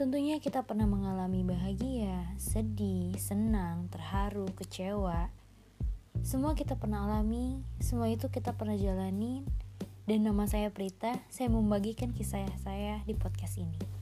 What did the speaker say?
Tentunya kita pernah mengalami bahagia, sedih, senang, terharu, kecewa. Semua kita pernah alami, semua itu kita pernah jalani. Dan nama saya Prita, saya membagikan kisah saya di podcast ini.